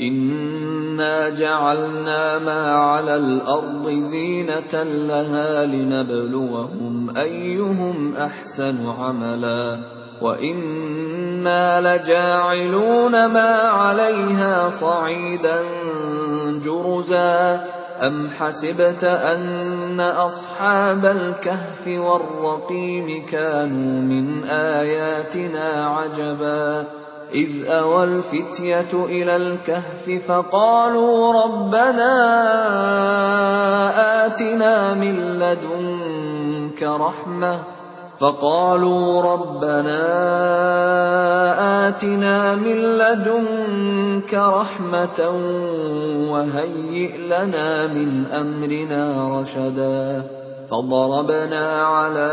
إِنَّا جَعَلْنَا مَا عَلَى الْأَرْضِ زِينَةً لَّهَا لِنَبْلُوَهُمْ أَيُّهُمْ أَحْسَنُ عَمَلًا وَإِنَّا لَجَاعِلُونَ مَا عَلَيْهَا صَعِيدًا جُرُزًا أَمْ حَسِبْتَ أَنَّ أَصْحَابَ الْكَهْفِ وَالرَّقِيمِ كَانُوا مِنْ آيَاتِنَا عَجَبًا إِذْ أَوَى الْفِتْيَةُ إِلَى الْكَهْفِ فَقَالُوا رَبَّنَا آتِنَا مِن لَّدُنكَ رَحْمَةً. فقالوا ربنا آتنا من لدنك رحمة وهيئ لنا من أمرنا رشدا. فضربنا على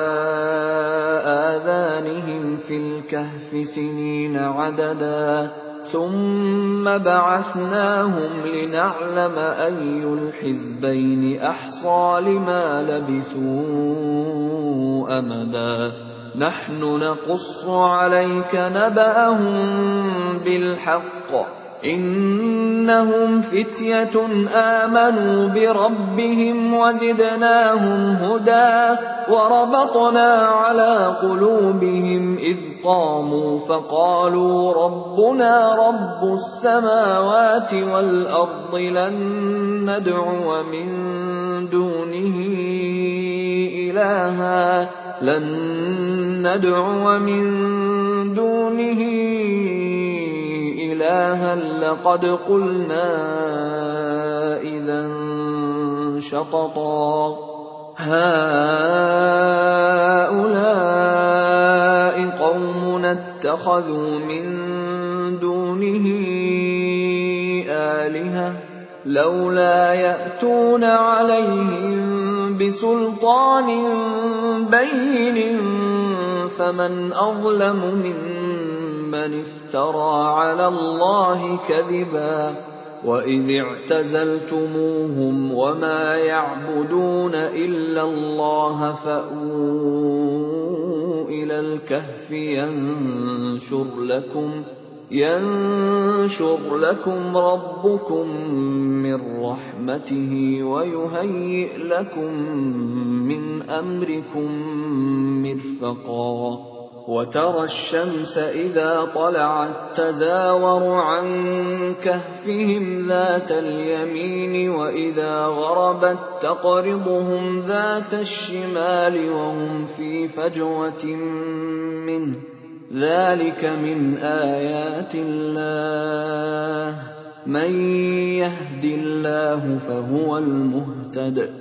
آذانهم في الكهف سنين عددا ثم بعثناهم لنعلم أي الحزبين أحصى لما لبثوا أمدا. نحن نقص عليك نبأهم بالحق. إِنَّهُمْ فِتْيَةٌ آمَنُوا بِرَبِّهِمْ وَزِدْنَاهُمْ هُدًى وَرَبَطْنَا عَلَىٰ قُلُوبِهِمْ إِذْ قَامُوا فَقَالُوا رَبُّنَا رَبُّ السَّمَاوَاتِ وَالْأَرْضِ لَن نَّدْعُوَ مِن دُونِهِ إِلَٰهًا لَّن نَّدْعُوَ مِن دُونِهِ إِلَٰهًا لَّقَدْ قُلْنَا إِذًا شَطَطًا هَٰؤُلَاءِ قَوْمُنَا اتَّخَذُوا مِن دُونِهِ آلِهَةً ۖ لَّوْلَا يَأْتُونَ عَلَيْهِم بِسُلْطَانٍ بَيِّنٍ فَمَنْ أَظْلَمُ مِمَّنِ افْتَرَىٰ عَلَى اللَّهِ كَذِبًا وَإِذِ اعْتَزَلْتُمُوهُمْ وَمَا يَعْبُدُونَ إِلَّا اللَّهَ فَأْوُوا إِلَى الْكَهْفِ يَنشُرْ لَكُمْ ربكم من رحمته ويهيئ لكم من أمركم مرفقا وترى الشمس إذا طلعت تزاور عن كهفهم ذات اليمين وإذا غربت تقرضهم ذات الشمال وهم في فجوة منه ذلك من آيات الله. من يهد الله فهو المهتد.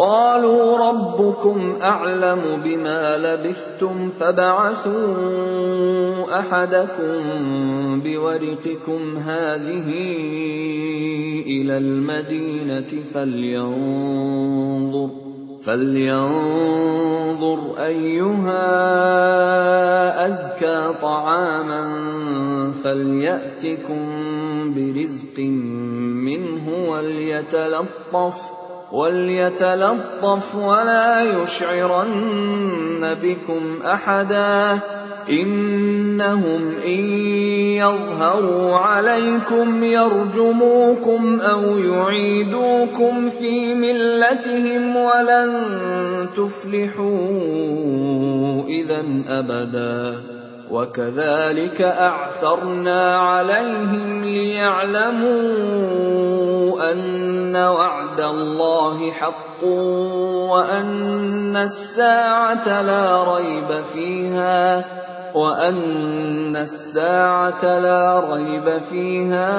قَالُوا رَبُّكُمْ أَعْلَمُ بِمَا لَبِثْتُمْ فَابْعَثُوا أَحَدَكُم بِوَرِقِكُمْ هَٰذِهِ إِلَى الْمَدِينَةِ فَلْيَنظُرْ أَيُّهَا أَزْكَىٰ طَعَامًا فَلْيَأْتِكُم بِرِزْقٍ مِّنْهُ وَلْيَتَلَطَّفْ وَلَا يُشْعِرَنَّ بِكُمْ أَحَدًا إِنَّهُمْ إِن يَظْهَرُوا عَلَيْكُمْ يَرْجُمُوكُمْ أَوْ يُعِيدُوكُمْ فِي مِلَّتِهِمْ وَلَن تُفْلِحُوا إِذًا أَبَدًا وَكَذَٰلِكَ أَعْثَرْنَا عَلَيْهِمْ لِيَعْلَمُوا أَنَّ وَعْدَ اللَّهِ حَقٌّ وَأَنَّ السَّاعَةَ لَا رَيْبَ فِيهَا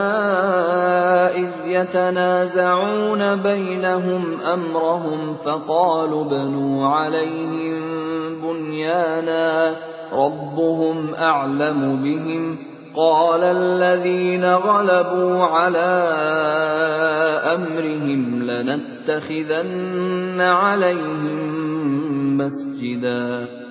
إِذْ يَتَنَازَعُونَ بَيْنَهُمْ أَمْرَهُمْ فَقَالُوا ابْنُوا عَلَيْهِم بُنْيَانًا ۖ رَّبُّهُمْ أَعْلَمُ بِهِمْ ۚ قَالَ الَّذِينَ غَلَبُوا عَلَىٰ أَمْرِهِمْ لَنَتَّخِذَنَّ عَلَيْهِم مَّسْجِدًا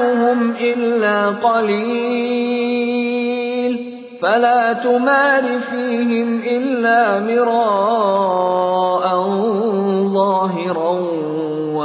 يَعْلَمُهُمْ إِلَّا قَلِيلٌ فَلَا تُمَارِ فِيهِمْ إِلَّا مِرَاءً ظَاهِرًا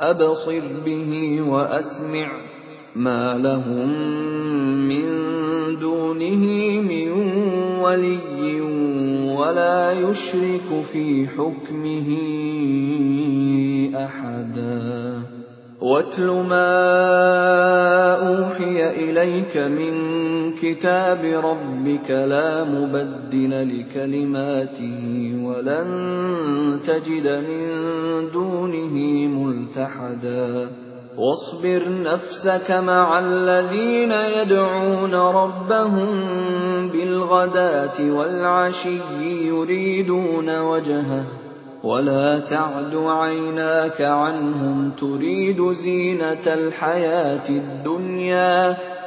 أَبْصِرْ بِهِ وَأَسْمِعْ ۚ مَا لَهُم مِّن دُونِهِ مِن وَلِيٍّ وَلَا يُشْرِكُ فِي حُكْمِهِ أَحَدًا. وَاتْلُ مَا أُوحِيَ إِلَيْكَ مِن كِتَابِ رَبِّكَ ۖ لَا مُبَدِّلَ لِكَلِمَاتِهِ وَلَن تَجِدَ مِن دُونِهِ مُلْتَحَدًا. وَاصْبِرْ نَفْسَكَ مَعَ الَّذِينَ يَدْعُونَ رَبَّهُم بِالْغَدَاةِ وَالْعَشِيِّ يُرِيدُونَ وَجْهَهُ ۖ. وَلَا تَعْدُ عَيْنَاكَ عَنْهُمْ تُرِيدُ زِينَةَ الْحَيَاةِ الدُّنْيَا ۖ.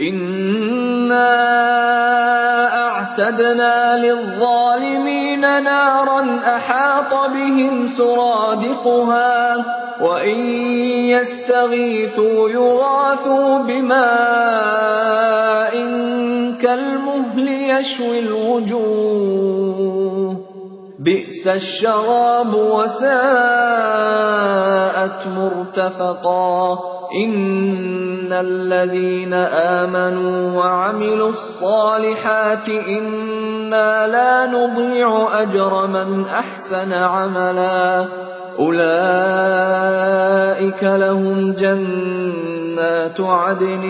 إِنَّا أَعْتَدْنَا لِلظَّالِمِينَ نَارًا أَحَاطَ بِهِمْ سُرَادِقُهَا وَإِن يَسْتَغِيثُوا يُغَاثُوا بِمَاءٍ كَالْمُهْلِ يَشْوِي الْوُجُوهَ ۚ بِئْسَ الشَّرَابُ وَسَاءَتْ مُرْتَفَقًا. إِنَّ الَّذِينَ آمَنُوا وَعَمِلُوا الصَّالِحَاتِ إِنَّا لَا نُضِيعُ أَجْرَ مَنْ أَحْسَنَ عَمَلًا. أُولَٰئِكَ لَهُمْ جَنَّاتُ عَدْنٍ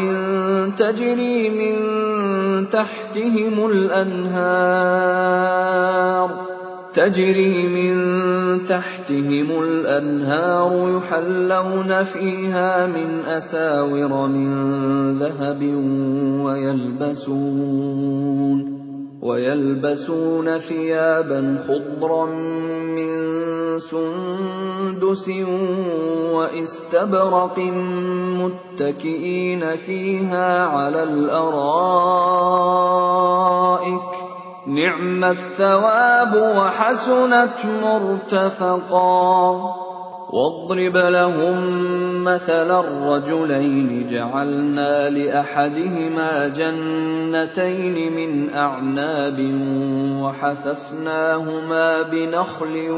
تَجْرِي مِن تَحْتِهِمُ الْأَنْهَارُ. تجري من تحتهم الأنهار يحلون فيها من أساور من ذهب ويلبسون ويلبسون ثيابا خضرا من سندس واستبرق متكئين فيها على الأرائك نِعْمَ الثَّوَابُ وَحَسُنَتْ مُرْتَفَقًا. وَاضْرِبْ لَهُم مَّثَلًا رَّجُلَيْنِ جَعَلْنَا لِأَحَدِهِمَا جَنَّتَيْنِ مِنْ أَعْنَابٍ وَحَفَفْنَاهُمَا بِنَخْلٍ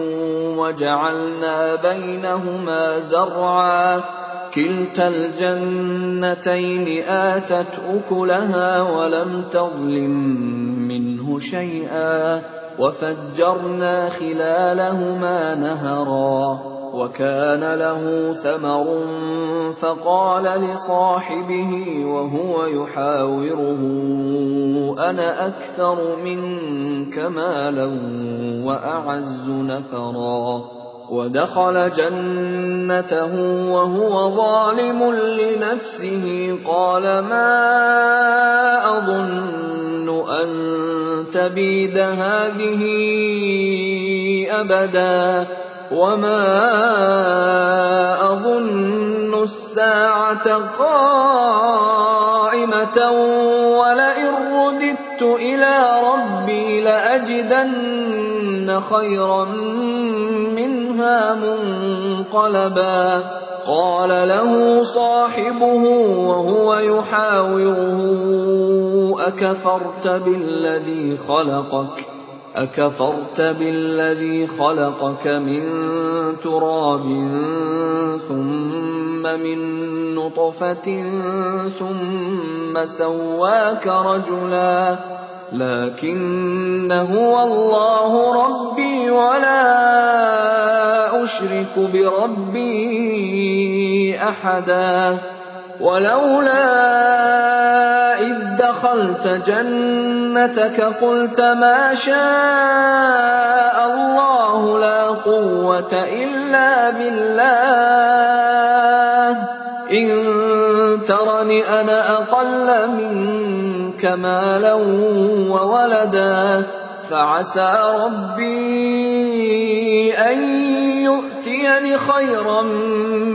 وَجَعَلْنَا بَيْنَهُمَا زَرْعًا. كِلْتَا الْجَنَّتَيْنِ آتَتْ أُكُلَهَا وَلَمْ تَظْلِم مِّنْهُ شَيْئًا وَفَجَّرْنَا خِلَالَهُمَا نَهَرًا وَكَانَ لَهُ ثَمَرٌ فَقَالَ لِصَاحِبِهِ وَهُوَ يُحَاوِرُهُ أَنَا أَكْثَرُ مِنكَ مَالًا وَأَعَزُّ نَفَرًا. وَدَخَلَ جَنَّتَهُ وَهُوَ ظَالِمٌ لِّنَفْسِهِ. قَالَ مَا أَظُنُّ أَن تَبِيدَ هَٰذِهِ أَبَدًا وَمَا أَظُنُّ السَّاعَةَ قَائِمَةً وَلَئِن رُّدِدتُّ إِلَىٰ رَبِّي لَأَجِدَنَّ خَيْرًا مِّنْهَا مُنقَلَبًا قَالَ لَهُ صَاحِبُهُ وَهُوَ يُحَاوِرُهُ أَكَفَرْتَ بِالَّذِي خَلَقَكَ؟ أَكَفَرْتَ بِالَّذِي خَلَقَكَ مِن تُرَابٍ ثُمَّ مِن نُّطْفَةٍ ثُمَّ سَوَّاكَ رَجُلًا لَّٰكِنَّ هُوَ اللَّهُ رَبِّي وَلَا أُشْرِكُ بِرَبِّي أَحَدًا وَلَوْلَا إِذْ دَخَلْتَ جَنَّتَكَ قُلْتَ مَا شَاءَ اللَّهُ لَا قُوَّةَ إِلَّا بِاللَّهِ. إِن تَرَنِ أَنَا أَقَلَّ مِنكَ مَالًا وَوَلَدًا فَعَسَىٰ رَبِّي أَن يُؤْتِيَنِ خَيْرًا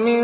مِّن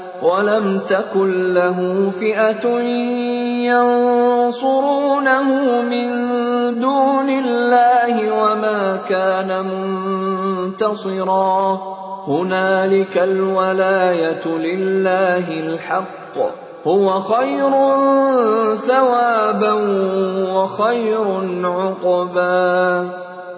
وَلَمْ تَكُن لَّهُ فِئَةٌ يَنصُرُونَهُ مِن دُونِ اللَّهِ وَمَا كَانَ مُنتَصِرًا. هُنَالِكَ الْوَلَايَةُ لِلَّهِ الْحَقِّ ۚ. هُوَ خَيْرٌ ثَوَابًا وَخَيْرٌ عُقْبًا.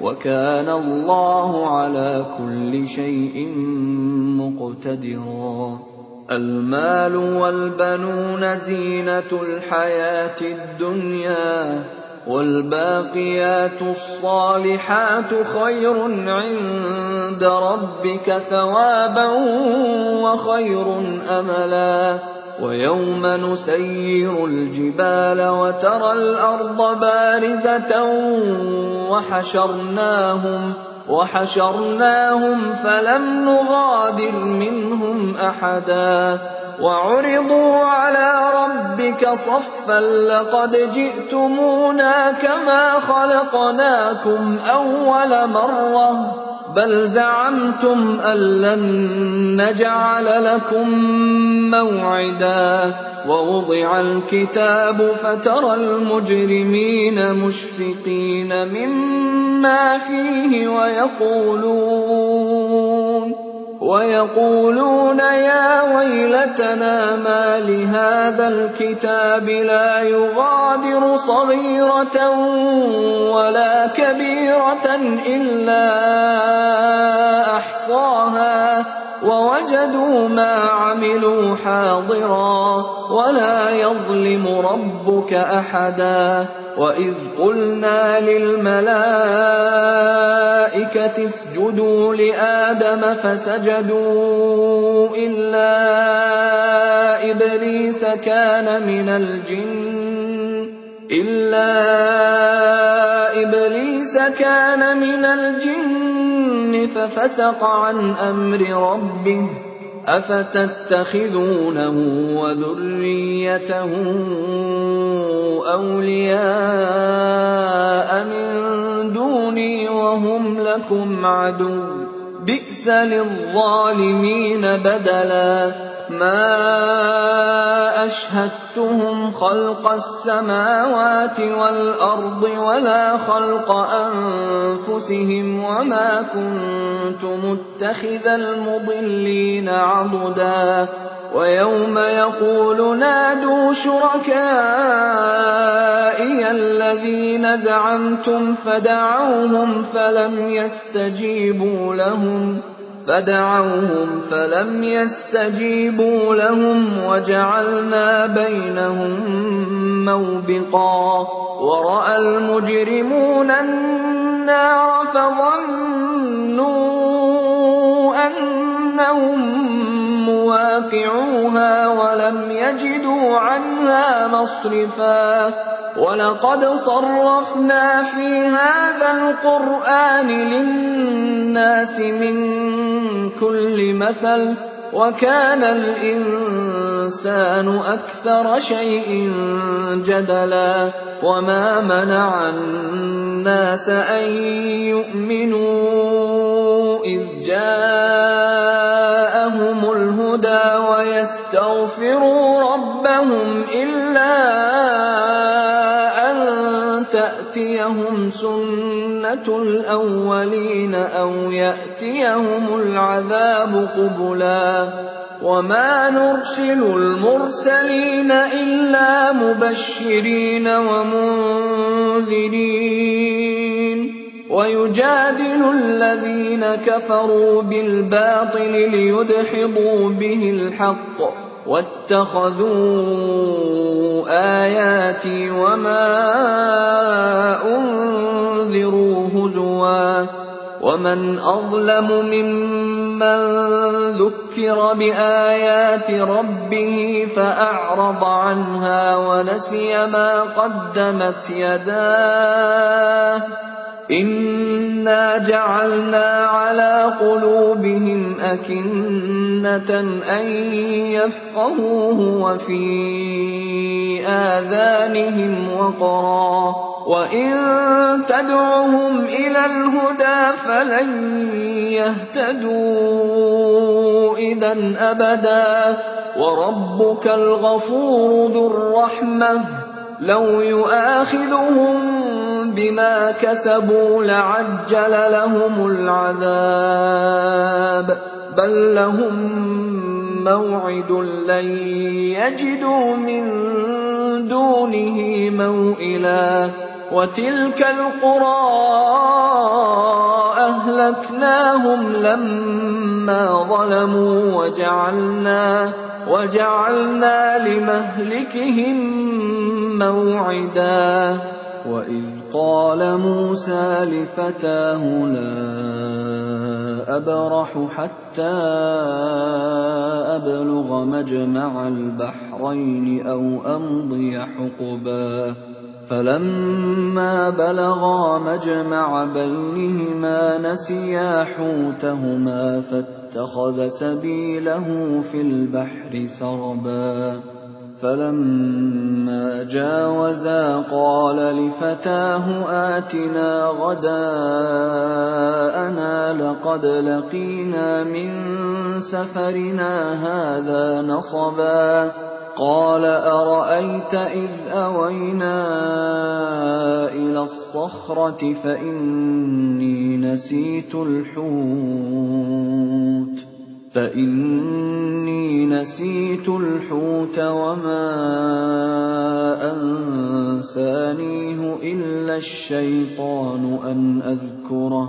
وكان الله على كل شيء مقتدرا. المال والبنون زينة الحياة الدنيا والباقيات الصالحات خير عند ربك ثوابا وخير أملا. ويوم نسير الجبال وترى الأرض بارزة وحشرناهم وحشرناهم فلم نغادر منهم أحدا وعرضوا على ربك صفا لقد جئتمونا كما خلقناكم أول مرة بل زعمتم أن لن نجعل لكم موعدا ووضع الكتاب فترى المجرمين مشفقين مما فيه ويقولون. ويقولون يا ويلتنا ما لهذا الكتاب لا يغادر صغيرة ولا كبيرة إلا أحصاها ووجدوا ما عملوا حاضرا ولا يظلم ربك أحدا وإذ قلنا للملائكة اسجدوا لآدم فسجدوا إلا إبليس كان من الجن إلا إبليس كان من الجن ففسق عن أمر ربه أفتتخذونه وذريته أولياء من دوني وهم لكم عدو بئس للظالمين بدلا ما أشهدتهم خلق السماوات والأرض ولا خلق أنفسهم وما كنت متخذ المضلين عضدا ويوم يقول نادوا شركائي الذين زعمتم فدعوهم فلم يستجيبوا لهم فدعوهم فلم يستجيبوا لهم وجعلنا بينهم موبقا ورأى المجرمون النار فظنوا أنهم مواقعوها ولم يجدوا عنها مصرفا ولقد صرفنا في هذا القرآن للناس من كل مثل وكان الإنسان أكثر شيء جدلا وما منع الناس أن يؤمنوا إذ جاءهم الهدى ويستغفروا ربهم إلا تاتيهم سنة الأولين أو يأتيهم العذاب قبلا وما نرسل المرسلين إلا مبشرين ومنذرين. ويجادل الذين كفروا بالباطل ليدحضوا به الحق. واتخذوا آياتي وما أنذروا هزوا ومن أظلم ممن ذكر بآيات ربه فأعرض عنها ونسي ما قدمت يداه انا جعلنا على قلوبهم اكنه ان يفقهوه وفي اذانهم وقرا وان تدعهم إلى الهدى فلن يهتدوا اذا ابدا وربك الغفور ذو الرحمه لو يؤاخذهم بما كسبوا لعجل لهم العذاب. بل لهم مَوْعِدٌ لَّن يَجِدُوا مِن دُونِهِ مَوْئِلًا. وَتِلْكَ الْقُرَىٰ أَهْلَكْنَاهُمْ لَمَّا ظَلَمُوا وَجَعَلْنَا لِمَهْلِكِهِم مَّوْعِدًا. وَإِذْ قَالَ مُوسَىٰ لِفَتَاهُ لَا أَبْرَحُ حَتَّىٰ أَبْلُغَ مَجْمَعَ الْبَحْرَيْنِ أَوْ أَمْضِيَ حُقُبًا. فَلَمَّا بَلَغَا مَجْمَعَ بَيْنِهِمَا نَسِيَا حُوتَهُمَا فَاتَّخَذَ سَبِيلَهُ فِي الْبَحْرِ سَرَبًا. فَلَمَّا جَاوَزَا قَالَ لِفَتَاهُ آتِنَا غَدَاءَنَا لَقَدْ لَقِينَا مِن سَفَرِنَا هَٰذَا نَصَبًا قَالَ أَرَأَيْتَ إِذْ أَوَيْنَا إِلَى الصَّخْرَةِ فَإِنِّي نَسِيتُ الْحُوتَ فَإِنِّي نَسِيتُ الْحُوتَ وَمَا أَنسَانِيهُ إِلَّا الشَّيْطَانُ أَنْ أَذْكُرَهُ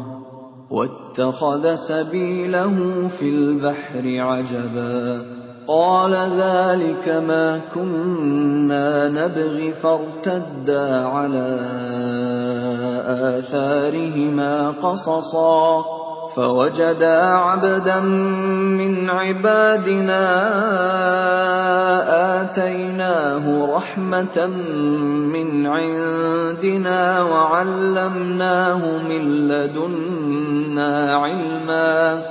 وَاتَّخَذَ سَبِيلَهُ فِي الْبَحْرِ عَجَبًا قَالَ ذَٰلِكَ مَا كُنَّا نَبْغِ فَارْتَدَّا عَلَىٰ آثَارِهِمَا قَصَصًا فَوَجَدَا عَبْدًا مِّنْ عِبَادِنَا آتَيْنَاهُ رَحْمَةً مِّنْ عِندِنَا وَعَلَّمْنَاهُ مِن لَّدُنَّا عِلْمًا.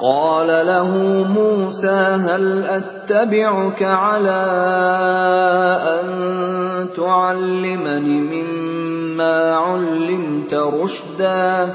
قَالَ لَهُ مُوسَىٰ هَلْ أَتَّبِعُكَ عَلَىٰ أَن تُعَلِّمَنِ مِمَّا عُلِّمْتَ رُشْدًا؟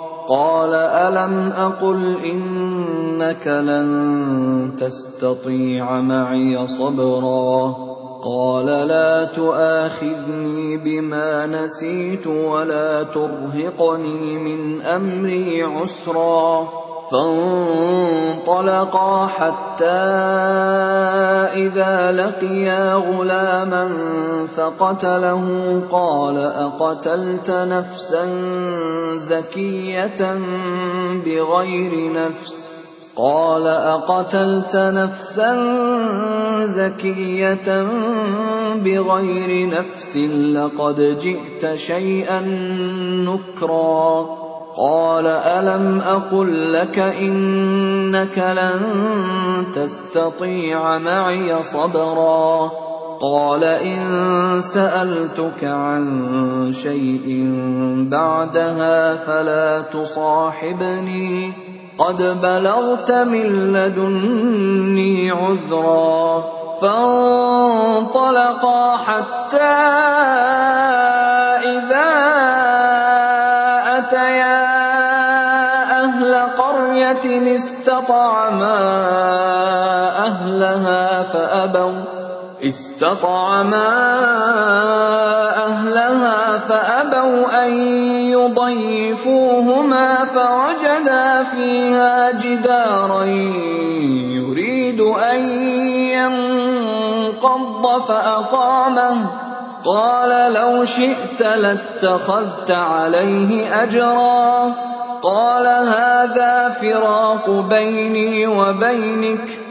قَالَ أَلَمْ أَقُلْ إِنَّكَ لَن تَسْتَطِيعَ مَعِيَ صَبْرًا؟ قَالَ لَا تُؤَاخِذْنِي بِمَا نَسِيتُ وَلَا تُرْهِقْنِي مِنْ أَمْرِي عُسْرًا. فَانطَلَقَا حَتَّىٰ إِذَا لَقِيَا غُلَامًا فَقَتَلَهُ قَالَ أَقَتَلْتَ نَفْسًا زَكِيَّةً بِغَيْرِ نَفْسٍ؟ قال أقتلت نفسا زكية بغير نفس لقد جئت شيئا نكرا قَالَ أَلَمْ أَقُل لَّكَ إِنَّكَ لَن تَسْتَطِيعَ مَعِيَ صَبْرًا؟ قَالَ إِن سَأَلْتُكَ عَن شَيْءٍ بَعْدَهَا فَلَا تُصَاحِبْنِي قَدْ بَلَغْتَ مِن لَّدُنِّي عُذْرًا فَانطَلَقَا حَتَّىٰ أَهْلَهَا فَأَبَوْا أَن يُضَيِّفُوهُمَا فَوَجَدَا فِيهَا جِدَارًا يُرِيدُ أَن يَنقَضَّ فَأَقَامَهُ. قَالَ لَوْ شِئْتَ لَاتَّخَذْتَ عَلَيْهِ أَجْرًا. قَالَ هَٰذَا فِرَاقُ بَيْنِي وَبَيْنِكَ ۚ.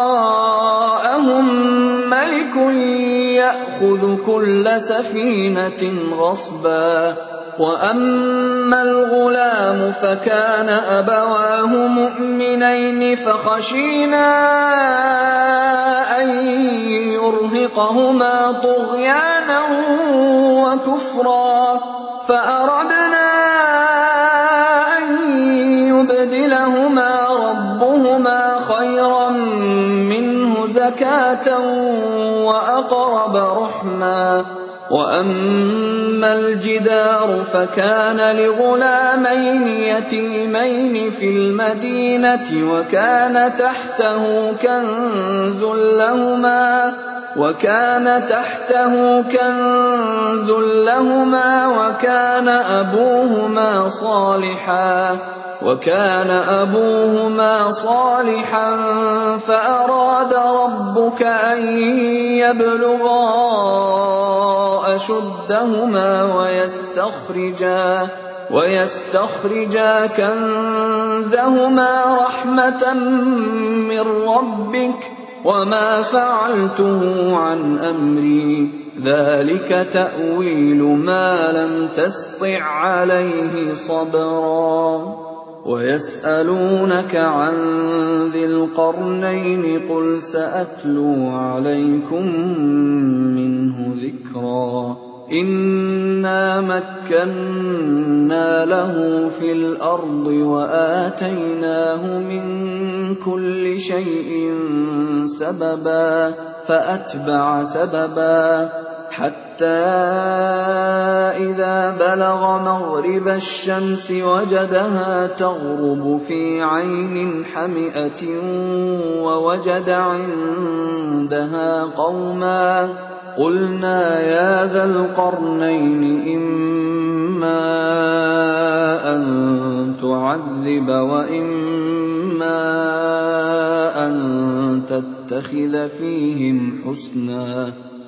يأخذ كل سفينة غصبا وأما الغلام فكان أبواه مؤمنين فخشينا أن يرهقهما طغيانا وكفرا فأردنا يُبْدِلَهُمَا رَبُّهُمَا خَيْرًا زَكَاةً وَأَقْرَبَ رُحْمًا وَأَمَّا الْجِدَارُ فَكَانَ لِغُلَامَيْنِ يَتِيمَيْنِ فِي الْمَدِينَةِ وَكَانَ تَحْتَهُ كَنزٌ لَّهُمَا وكان تحته كنز لهما وكان أبوهما صالحا وكان أبوهما صالحا فأراد ربك أن يبلغا أشدهما ويستخرجا ويستخرجا كنزهما رحمة من ربك وما فعلته عن أمري. ذلك تأويل ما لم تسطع عليه صبرا. ويسألونك عن ذي القرنين قل سأتلو عليكم منه ذكرا. إنا مكنا له في الأرض وآتيناه من كل شيء سببا فأتبع سببا حتى إذا بلغ مغرب الشمس وجدها تغرب في عين حمئة ووجد عندها قوما قلنا يا ذا القرنين إما أن تعذب وإما أن تتخذ فيهم حسنا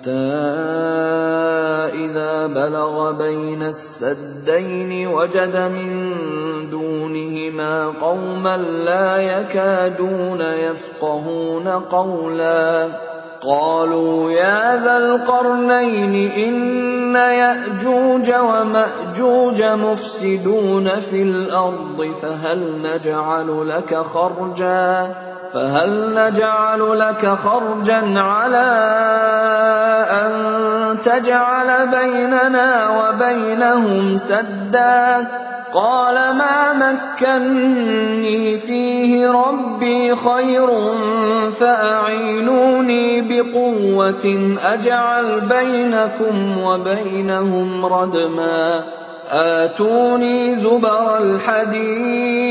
حتى إذا بلغ بين السدين وجد من دونهما قوما لا يكادون يفقهون قولا. قالوا يا ذا القرنين إن يأجوج ومأجوج مفسدون في الأرض فهل نجعل لك خرجا؟ فهل نجعل لك خرجا على أن تجعل بيننا وبينهم سدا؟ قال ما مكني فيه ربي خير فأعينوني بقوة أجعل بينكم وبينهم ردما. آتوني زبر الحديد.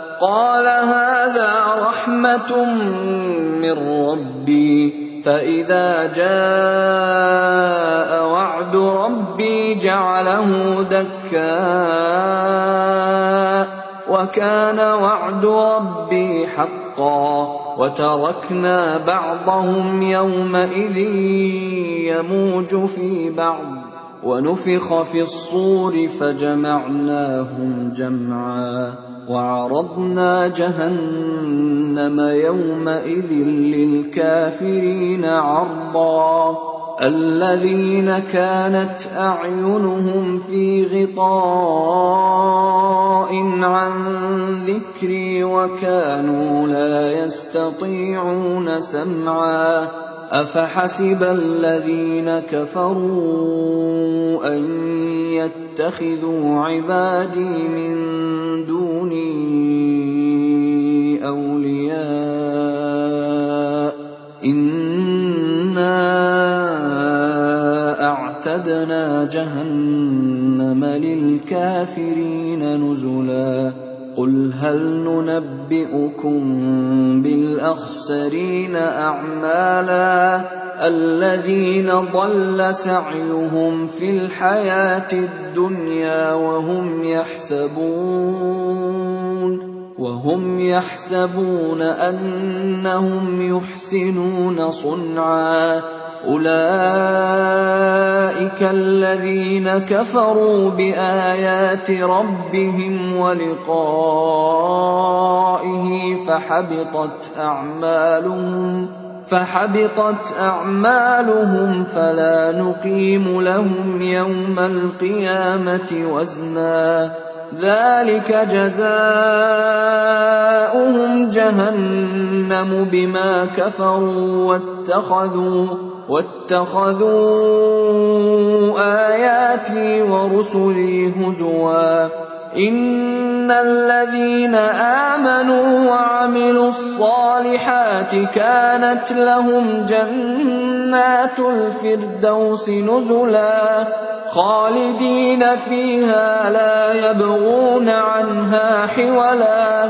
قال هذا رحمة من ربي فإذا جاء وعد ربي جعله دكاء وكان وعد ربي حقا وتركنا بعضهم يومئذ يموج في بعض. ونفخ في الصور فجمعناهم جمعا وعرضنا جهنم يومئذ للكافرين عرضا الذين كانت أعينهم في غطاء عن ذكري وكانوا لا يستطيعون سمعا أفحسب الذين كفروا أن يتخذوا عبادي من دوني أولياء إنا أَعْتَدْنَا جَهَنَّمَ لِلْكَافِرِينَ نُزُلًا قُلْ هَلْ نُنَبِّئُكُم بِالْأَخْسَرِينَ أَعْمَالًا الَّذِينَ ضَلَّ سَعْيُهُمْ فِي الْحَيَاةِ الدُّنْيَا وَهُمْ يَحْسَبُونَ وهم يحسبون أنهم يحسنون صنعا أُولَٰئِكَ الَّذِينَ كَفَرُوا بِآيَاتِ رَبِّهِمْ وَلِقَائِهِ فَحَبِطَتْ أَعْمَالُهُمْ فحبطت أعمالهم فلا نقيم لهم يوم القيامة وزنا ذلك جزاؤهم جهنم بما كفروا واتخذوا واتخذوا آياتي ورسلي هزوا. إن الذين آمنوا وعملوا الصالحات كانت لهم جنات الفردوس نزلا. خالدين فيها لا يبغون عنها حولا.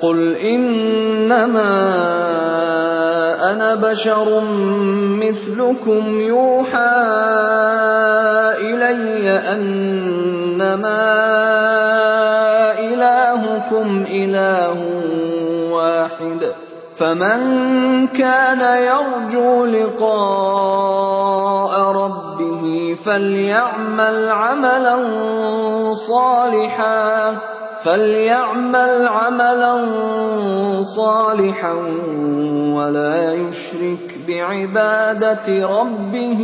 قل انما أنا بشر مثلكم يوحى الي انما الهكم اله واحد فمن كان يرجو لقاء ربه فليعمل عملا صالحا فليعمل عملا صالحا ولا يشرك بعباده ربه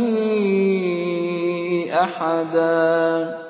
احدا